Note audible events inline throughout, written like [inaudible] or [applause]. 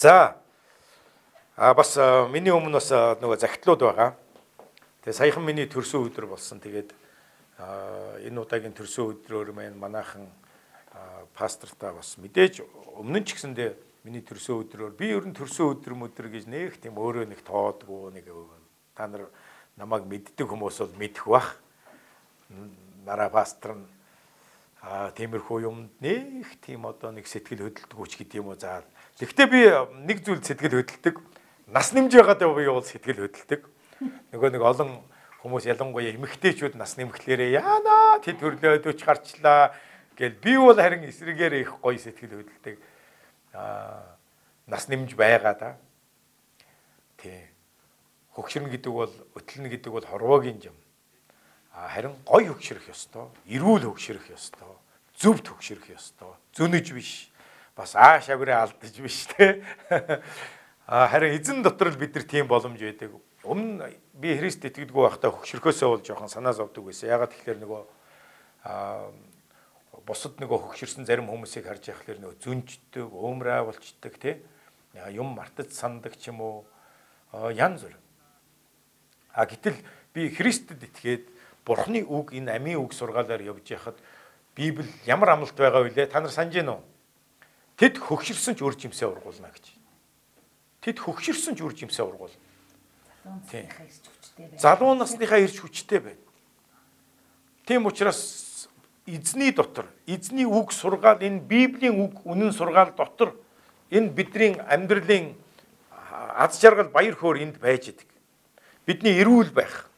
За а бас миний өмнө бас нөгөө захидлууд байгаа. Тэгээ саяхан миний төрсөн өдөр болсон. Тэгээд энэ удаагийн төрсөн өдрөөр маань манайхан пастортаа бас мэдээж өмнө ч гэсэндээ миний төрсөн өдрөөр би ер нь төрсөн өдөр мөдөр гэж нэг тийм өөрөө нэг тоодгүй нэг та нар намайг мэддэг хүмүүс бол мэдэх бах. Нараа пастор нь а тиймэрхүү юмд нэг тийм одоо нэг сэтгэл хөдлөлтгүй ч гэдэг юм уу за. Гэхдээ би нэг зүйл сэтгэл хөдлөлтөг нас нэмж байгаад би бол сэтгэл хөдлөлтөг. Нөгөө нэг олон хүмүүс ялангуяа эмэгтэйчүүд нас нэмэхлээрээ яана тэд төрлөө өдөөч гарчлаа гэл би бол харин эсрэгээр их гоё сэтгэл хөдлөлтөг. А нас нэмж байгаа да. Тий. Хөгшөрн гэдэг бол өтлөн гэдэг бол хорвоогийн юм харин гой хөгшрөх ёстой, эрүүл хөгшрөх ёстой, зөв төгшрөх ёстой. Зөнөж биш. Бас аа шавраа алдаж биш те. [laughs] Харин эзэн дотор л бид нар тийм боломж байдаг. Өмнө би Христ итгэдэггүй байхдаа хөгшрөхөөсөө бол жоохон санаа зовдөг байсан. Ягаад тэгэхээр нөгөө а бусад нөгөө хөгшөрсөн зарим хүмүүсийг харж яхахлаар нөгөө зүнждэг, уумраа болчдөг те. Юм мартаж сандаг ч юм уу. Ян зүр. А гэтэл би Христэд итгээд Бурхны үг энэ амийн үг сургаалаар явж яхад Библи ямар амлалт байгаа вэ? Та нар санаж гэнэ үү? Тэд хөгшөрсөн ч үр жимсээ ургуулна гэж. Тэд хөгшөрсөн ч үр жимсээ ургуулна. Залуу насныхаа ирж хүчтэй байна. Тийм учраас эзний дотор эзний үг сургаал энэ Библийн үг үнэн сургаал дотор энэ бидний амьдралын аз жаргал баяр хөөр энд байж идэг. Бидний эрүүл байх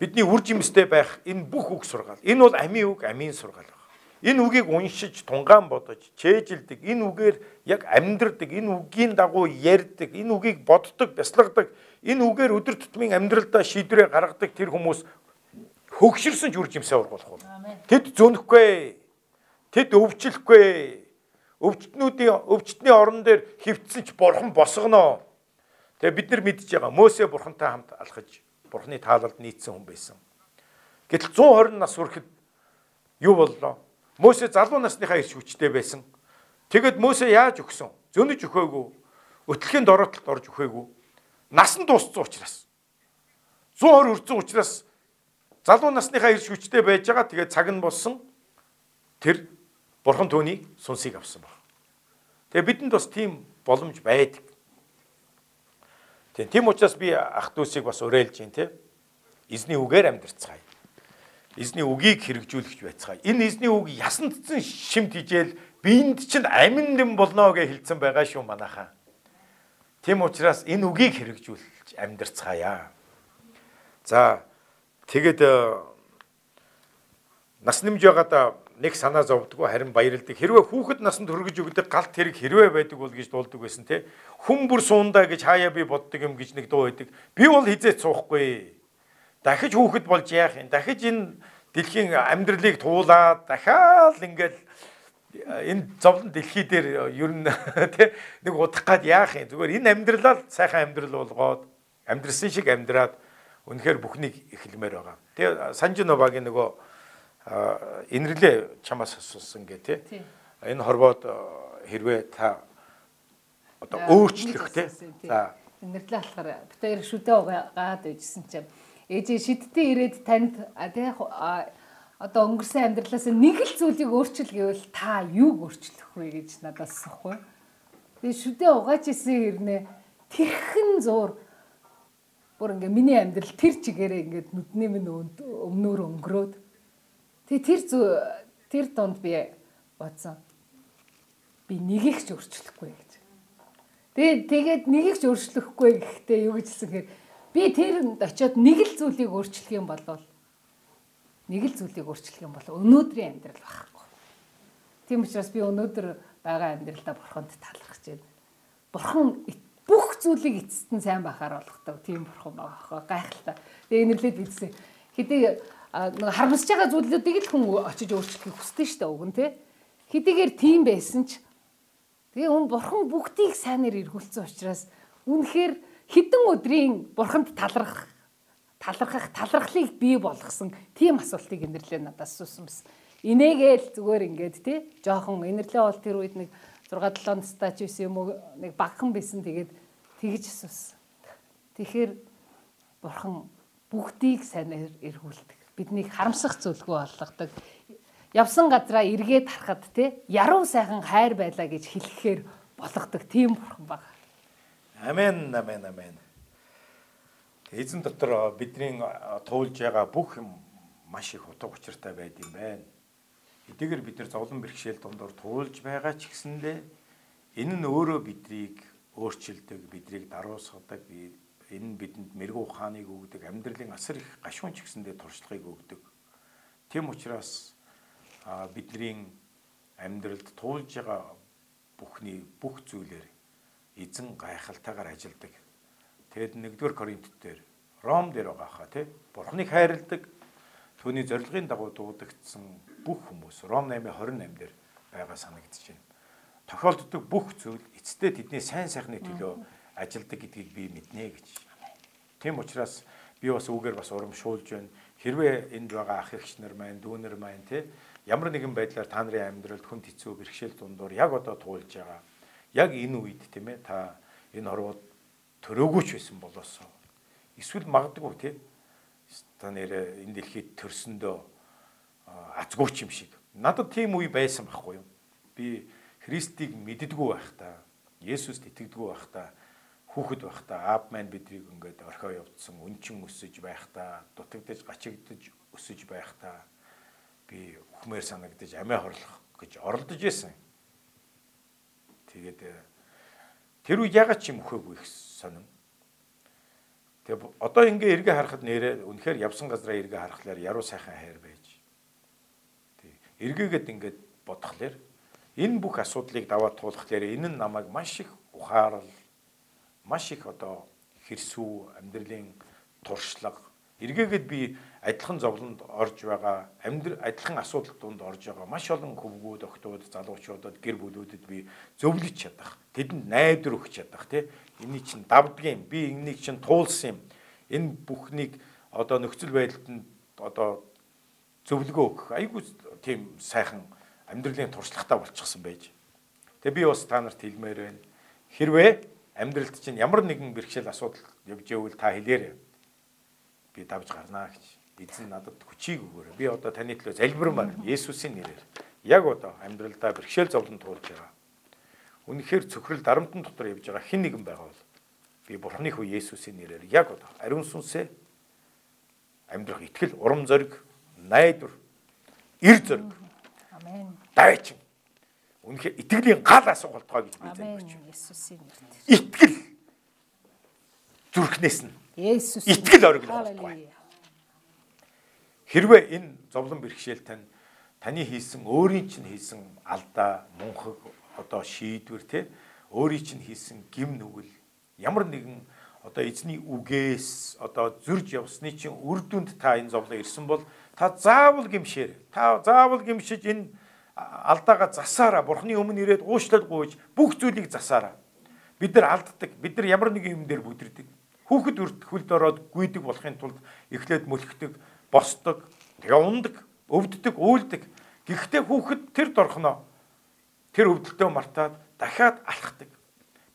бидний үр жимстэй байх энэ бүх үг сургаал. Энэ бол амийн үг, амийн сургаал байна. Энэ үгийг уншиж, тунгаан бодож, чэйжилдэг, энэ үгээр яг амьдрдаг, энэ үгийн дагуу ярьдаг, энэ үгийг боддог, бясалгадаг, энэ үгээр өдөр тутмын амьдралдаа шийдвэрээ гаргадаг тэр хүмүүс хөгшөрсөн ч үр жимсээ ургуулах бол. Тэд зөнөхгүй. Тэд өвчлөхгүй. Өвчтнүүдийн өвчтний орон дээр хөвтсөн ч бурхан босгоно. Тэгээ бид нар мэдж байгаа. Мөсө бурхантай хамт алхаж Бурхны таалалд нийцсэн хүн байсан. Гэтэл 120 нас хүрэхэд юу боллоо? Мөсө залуу насныхаа ирч хүчтэй байсан. Тэгэд Мөсө яаж өгсөн? Зөнөж өгөөгүй. Өтлөхийн дороотолд орж өгөөгүй. Нас нь дууссан учраас. 120 хүрсэн учраас залуу насныхаа ирч хүчтэй байж байгаа. Тэгээд цаг нь болсон. Тэр бурхан түүний сүнсийг авсан баг. Тэгээ бидэнд бас тийм боломж байдаг. Тийм учраас би ах дүүсийг бас уриалж байна те. Эзний үгээр амьдрцгаая. Эзний үгийг хэрэгжүүлэгч байцгаая. Энэ эзний үг ясандцсан шимт хижээл биэнд чинь амин дэм болно гэж хэлсэн байгаа шүү манайхаа. Тийм учраас энэ үгийг хэрэгжүүлж амьдрцгаая. За тэгэд э, нас нэмж байгаадаа нэг санаа зовдгоо харин баярлдаг. Хэрвээ хүүхэд насанд хүргэж өгдөг галт хэрэг хэрвээ байдаг бол гэж дуулдаг байсан те. Хүн бүр суундаа гэж хаяа би боддог юм гэж нэг дуу байдаг. Би бол хизээч суухгүй. Дахиж хүүхэд болж яах юм? Дахиж энэ дэлхийн амьдралыг туулаад дахиад ингээл энэ зовлон дэлхий дээр ер нь [laughs] тий нэг удах гад яах юм зүгээр энэ амьдралаа сайхан амьдрал болгоод амьдрсан шиг амьдраад үнэхээр бүхнийг эхлэмээр байгаа. Тэгээ Санжино багийн нөгөө инэрлээ чамаас асуусан гэ тий. Энэ хорвоод хэрвээ та одоо өөрчлөх тий. За инэрлээ болохоор битээр шүдэ угаад байжсэн чинь ээжээ шидтээ ирээд танд тий одоо өнгөрсөн амьдралаас нэг л зүйлийг өөрчил гэвэл та юуг өөрчлөх вэ гэж надаас асуухгүй. Тэгээ шүдэ угааж исэн хэрнээ тэрхэн зуур бүр ингээ миний амьдрал тэр чигээрээ ингээд нүдний минь өмнөөр өнгөрөөд Тэгээ тэр тэр донд би бодсон. Би нэгийг ч өөрчлөхгүй гэж. Тэгээ тэгээд нэгийг ч өөрчлөхгүй гэхдээ юу гэж хэлсэнхээр би тэрэнд очиод нэг л зүйлийг өөрчлөх юм бол нэг л зүйлийг өөрчлөх юм бол өнөөдрийн амьдрал байхгүй. Тийм учраас би өнөөдөр байгаа амьдралдаа бурханд талархаж байна. Бурхан бүх зүйлийг эцэст нь сайн байхаар болгодог. Тийм бурхан байгаа гайхалтай. Тэгээ энэрлээд бидсэн. Хэдий нэг харамсаж байгаа зүйлүүдийг л хүн очиж өөрчлөхийг хүсдэг шүү дээ уг нь тий. Хэдийгээр тийм байсан ч тэгээ өн бурхан бүгдийг сайнаар эргүүлсэн учраас үнэхээр хідэн өдрийн бурханд талархах талархах талархлыг бий болгосон тийм асуултыг инэрлээ надаас суусан бас. Инээгээл зүгээр ингээд тий жоохон инэрлээ бол тэр үед нэг 6 7 настай ч байсан юм уу нэг багхан байсан тэгээд тэгж асуусан. Тэгэхээр бурхан бүгдийг сайн эргүүлдэг. Биднийг харамсах зүйлгүй болгодог. Явсан газраа эргээд харахад те яруу сайхан хайр байлаа гэж хэлэхээр болгодог тийм бурхан баг. Амен амен амен. Эзэн дотор бидний туулж байгаа бүх юм маш их утга учиртай байд юм байна. Эдгээр бид нар зовлон бэрхшээл дундор туулж байгаа ч гэсэндээ энэ нь өөрөө бидрийг өөрчилдөг, бидрийг даруусгадаг, энэ нь бидэнд мэрэгүү ухааныг өгдөг, амьдралын асар их гашуун ч гэсэндээ туршлагыг өгдөг. Тэм учраас бидний амьдралд туулж байгаа бүхний бүх зүйлээр эзэн гайхалтайгаар ажилдаг. Тэгэд 1-р Коринт дээр Ром дээр байгаа хаа тий. Бурхныг хайрладаг түүний зорилгын дагуу дуудагдсан бүх хүмүүс Ром 8:28 дээр байгаа байна. Тохиолддог бүх зүйл эцэстээ тэдний сайн сайхны төлөө ажилдаг гэдгийг би мэднэ гэж. Тийм учраас би бас үүгээр бас урамшуулж байна. Хэрвээ энд байгаа ах эгч нар маань, дүүнер маань те ямар нэгэн байдлаар та нарын амьдралд хүнд хэцүү бэрхшээл дундуур яг одоо туулж байгаа. Яг энэ үед тийм ээ та энэ орвууд төрөөгүйч байсан болоосоо. Эсвэл магадгүй тийм та нэрээ энэ дэлхийд төрсөндөө азгууч юм шиг. Надад тийм үе байсан байхгүй юу? Би Христийг мэддэггүй байхдаа, Есүст итгэдэггүй байхдаа, хүүхэд байхдаа аав маань бидрийг ингээд орхио явуулсан, өнчин өсөж байхдаа, дутагдж, гачигдж өсөж байхдаа би үхмээр санагдаж амиа хорлох гэж оролдож байсан. Тэгээд тэр үе ягаад ч юм өхөөгүй их сонин. Тэгээ одоо ингээ эргээ харахад нэрээ үнэхээр явсан газраа эргээ харахлаар яруу сайхан хайр байж эргээгээд ингээд бодхолоор энэ бүх асуудлыг даваад туулахлаар энэ нь намайг маш их ухаарал маш их одоо хэрсүү амьдралын туршлага эргээгээд би адилхан зовлонд орж байгаа амьдрал адилхан асуудал донд орж байгаа маш олон хөвгүүд охтууд залуучуудад гэр бүлүүдэд би зөвлөж чадах тэдэнд найдвар өгч чадах тий энийг чинь давдгийн би энийг чинь туулсан юм энэ бүхнийг одоо нөхцөл байдалд нь одоо зөвлөгөө өгөх айгүй тийм сайхан амьдралын туршлагатай болчихсон байж. Тэгээ би бас та нарт хэлмээр байна. Хэрвээ амьдралд чинь ямар нэгэн бэрхшээл асуудал явж ивэл та хэлээрэй. Би давж гарнаа гэж. Эзэн надад хүчийг өгөөрэй. Би одоо таны төлөө залбирмаар Есүсийн нэрээр яг одоо амьдралдаа бэрхшээл зовлон туулж байгаа. Үнэхээр цөхрөл дарамтан дотор явж байгаа хэн нэгэн байгаа бол би Бурхны хүү Есүсийн нэрээр яг одоо ариун сүнсээ амьдрах итгэл, урам зориг, найдвар эр зөрг. Амен. Дайчин. Үнэхээр итгэлийн гал асуултгаа гэж би залбирч байна. Есүсийн нэрээр. Итгэл зүрхнээс нь. Есүс. Итгэл ориглох болтугай. Хэрвээ энэ зовлон бэрхшээл тань таны хийсэн өөрийн чинь хийсэн алдаа, мунхаг одоо шийдвэр те өөрийн чинь хийсэн гим нүгэл ямар нэгэн одоо эзний үгээс одоо зөрж явсны чинь үр дүнд та энэ зовлон ирсэн бол Та заавал гимшээр. Та заавал гимшиж энэ алдаага засаараа бурхны өмнө ирээд уушлал гуйж бүх зүйлийг засаараа. Бид нар алддаг. Бид нар ямар нэг юм дээр бүдэрдэг. Хүүхэд өрт хөлд ороод гүйдэг болохын тулд эхлээд мөлхдөг, босдог, тэгээ ундаг, өвддөг, уйлдаг. Гэхдээ хүүхэд тэр дорхноо тэр өвдөлтөө мартаад дахиад алхдаг.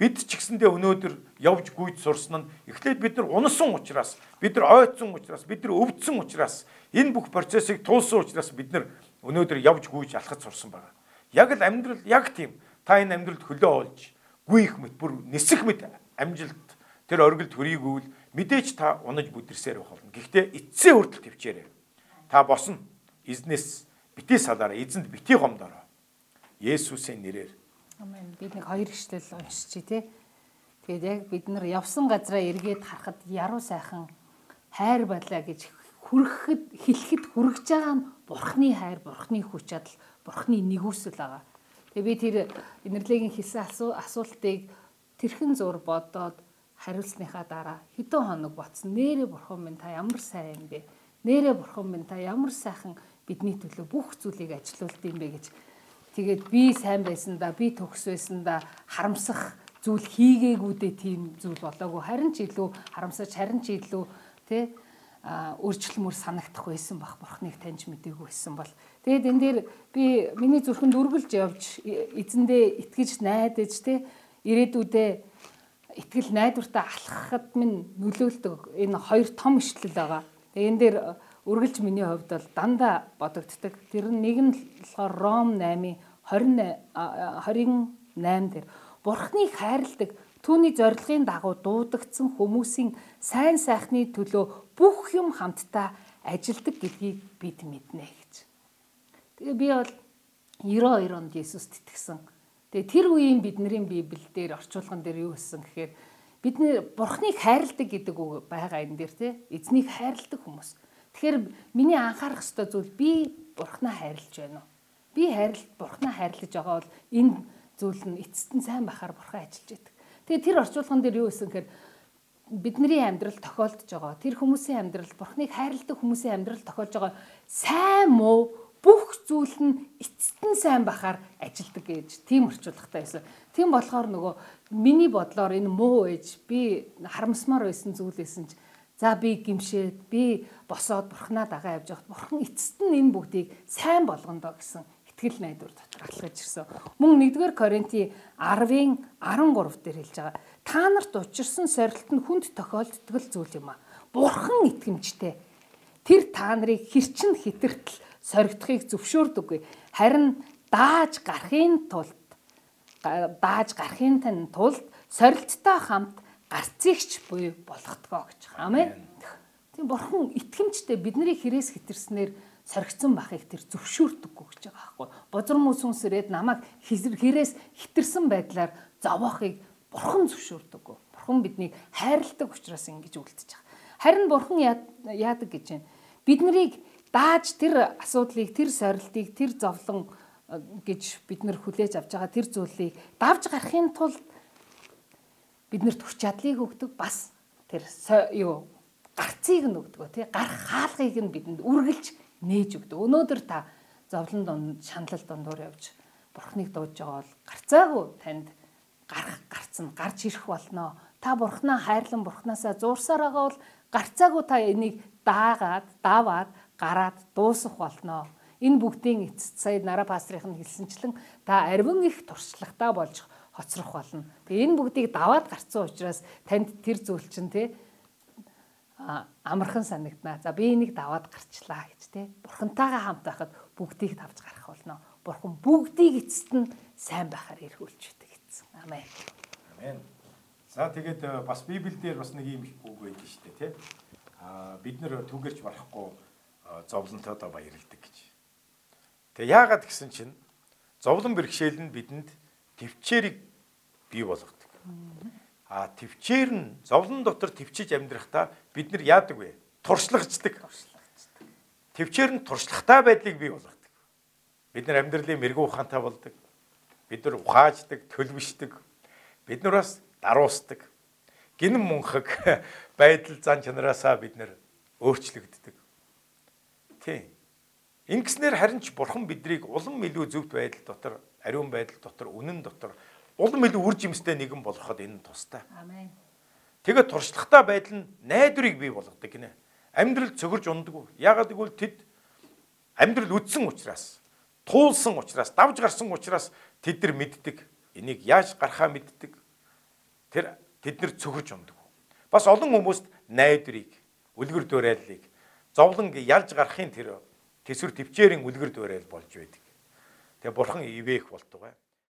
Бид ч гэсэндээ өнөөдөр явж гүйж сурсан нь эхлээд бид нар унасан учраас, бид нар ойцсон учраас, бид нар өвдсөн учраас энэ бүх процессыг туулсан учраас бид нар өнөөдөр явж гүйж алхаж сурсан байна. Яг л амьдрал яг тийм. Та энэ амьдралд хөлөө олж, гүйх мэт бүр нисэх мэт амжилт тэр оргил төрийгүүл мэдээж та унаж бүдэрсээр байх болно. Гэхдээ эцсийн хүртэл төвчээрэй. Та босно. Эзнээс битээ салаараа, эзэнд битээ гомдороо. Есүсийн нэрээр Амен. Бид нэг хоёр ишлэл уншчихъя тий. Тэгээд яг бид нар явсан газараа эргээд харахад яруу сайхан хайр байлаа гэж хүрхэхэд хэлэхэд хүрэж байгаа нь бурхны хайр, бурхны хүч чадал, бурхны нэгүсэл байгаа. Тэгээ би тэр инэрлэгийн хэлсэн асуултыг тэрхэн зур бодоод хариулсныхаа дараа хэдэн хоног ботсон. Нэрэ бурхан минь та ямар сайн юм бэ? Нэрэ бурхан минь та ямар сайхан бидний төлөө бүх зүйлийг ажилуулд юм бэ гэж Тэгээд би сайн байсан да, би төгс байсан да харамсах зүйл хийгээгүүдээ тийм зүйл болоогүй. Харин ч илүү харамсаж, харин ч илүү тий өөрчлөлмөр санагдах байсан бах бурхныг таньж мэдээгүй байсан бол тэгээд энэ дээр би миний зүрхэнд үргэлж явж эзэндээ итгэж найдаж те ирээдүйдээ итгэл найдвартай алхахад минь нөлөөлдөг энэ хоёр том ишлэл байгаа. Тэгээд энэ дээр үргэлж миний хувьд бол дандаа бодогддаг. Тэр нэг нь болохоор Ром 8-ийн 20 28 дээр Бурхныг хайрладаг Түүний зорилгын дагуу дуудагдсан хүмүүсийн сайн сайхны төлөө бүх юм хамтдаа ажилдаг гэдгийг бид мэднэ гэж. Тэгээ би бол 92 онд Есүст итгэсэн. Тэгээ тэр үеийн бидний Библиэлд орчуулган дээр юу гэсэн гэхээр бид нэр Бурхныг хайрладаг гэдэг үг байгаа энэ дээр тий. Эзнийг хайрладаг хүмүүс. Тэгэхээр миний анхаарах ёстой зүйл би Бурхнаа хайрлаж байна уу? Би хайрлал Бурхнаа хайрлаж байгаа бол энэ зүйл нь эцэст нь сайн байхаар Бурхан ажиллаж байдаг. Тэгээ тэр орчуулган дээр юу гэсэн гэхээр бидний амьдрал тохиолдож байгаа. Тэр хүмүүсийн амьдрал, Бурхныг хайрладаг хүмүүсийн амьдрал тохиолж байгаа сайн муу бүх зүйл нь эцэст нь сайн бахаар ажилдаг гэж тийм орчуулгатай байсан. Тийм болохоор нөгөө миний бодлоор энэ муу ээж би харамсмаар байсан зүйл байсан ч за би гимшээд би босоод бурхнаа дагаа явж байхад бурхан эцэст нь энэ бүгдийг сайн болгондоо гэсэн итгэл найдвар дотор алхаж ирсэн. Мөн 1-р Коринти 10-ын 13 дээр хэлж байгаа. Та нарт учирсан сорилт нь хүнд тохиолддог зүйл юм а. Бурхан итгэмжтэй. Тэр та нарыг хэрчин хитэртэл соригдохыг зөвшөөрдөггүй. Харин дааж гарахын тулд дааж гарахын тулд сорилттой хамт гарцыгч буй болгохдгоо гэж. Амен. Тийм бурхан итгэмжтэй бидний хэрэгс хитэрснээр соригдсон бахыг тэр зөвшөөрдөггүй гэж байгаа байхгүй. Бозор мөс сүнс ирээд намайг хэрээс хитэрсэн байдлаар зовоохыг бурхан зөвшөөрдөггүй. Бурхан биднийг хайрладаг учраас ингэж үлдчихэж байгаа. Харин бурхан яадаг гэж байна. Бид нарыг дааж тэр асуудлыг, тэр сорилтыг, тэр зовлон э, гэж бид нар хүлээж авч байгаа тэр зүйлийг давж гарахын тулд биднэрт хүч чадлыг өгдөг бас тэр юу гарцыг нь өгдөг тий гарах хаалгыг нь бидэнд үргэлж нээж өгдөг. Өнөөдөр та зовлон донд шаналл дондор явж бурхныг дуудаж байгаа бол гарцаагүй танд гарах гарцсан гарч ирэх болно. Та бурхнаа хайрлан бурхнаасаа зуурсаар байгаа бол гарцаагүй та энийг даагаад, даваад, гараад дуусах болно. Энэ бүгдийн эцэст сая нараа пастрын хэлсэнчлэн та арвин их туршлагатай болж хоцрох болно. Тэгээ энэ бүгдийг даваад гарцсан учраас танд тэр зүйл чинь тий амархан санагдана. За би энийг даваад гарчлаа гэж те. Бурхантайгаа хамт байхад бүгдийг давж гарах болно. Бурхан бүгдийг эцэст нь сайн байхаар эргүүлж өгдөг гэсэн. Амен. Амен. За тэгээд э, бас Библиэлд бас нэг юм үг байдаг шүү дээ тий. Аа бид нэр түгэрч барахгүй э, зовлонтойдоо баярладаг гэж. Тэгээ яагаад гэсэн чинь зовлон бэрхшээл нь бидэнд төвчээрийг бий болгодог. А төвчээр нь зовлон дотор төвчиж амьдрахдаа бид нар яадаг вэ? Туршлагачдаг. Төвчээр нь туршлагатай байдлыг бий болгодог. Бид нар амьдралын мэрэгүү ухаантай болдог. Бид нар ухааждаг, төлөвшдөг. Бид нар бас даруусдаг. Гинэн мунхаг [laughs] байдал зан чанараасаа бид нар өөрчлөгддөг. Тийм. Ингэснээр харин ч бурхан биднийг улам илүү зөвхт байдал дотор, ариун байдал дотор, үнэн дотор улам илүү үр жимстэй нэгэн болгоход энэ тустай. Амен. Тэгээд туршлагатай байдал нь найдварыг бий болгодог гинэ. Амьдрал цогөрж ундаггүй. Яагаад гэвэл тэд амьдрал үдсэн учраас, туулсан учраас, давж гарсан учраас тэд нар мэддэг. Энийг яаж гарахаа мэддэг. Тэр тэд нар цогөрж ундаггүй. Бас олон хүмүүст найдварыг, үлгэр дуурайллыг зовлон ялж гарахын тэр төсвөр төвчээрийн үлгэр дуурай болж байдаг. Тэгээ бурхан ивээх болтугай.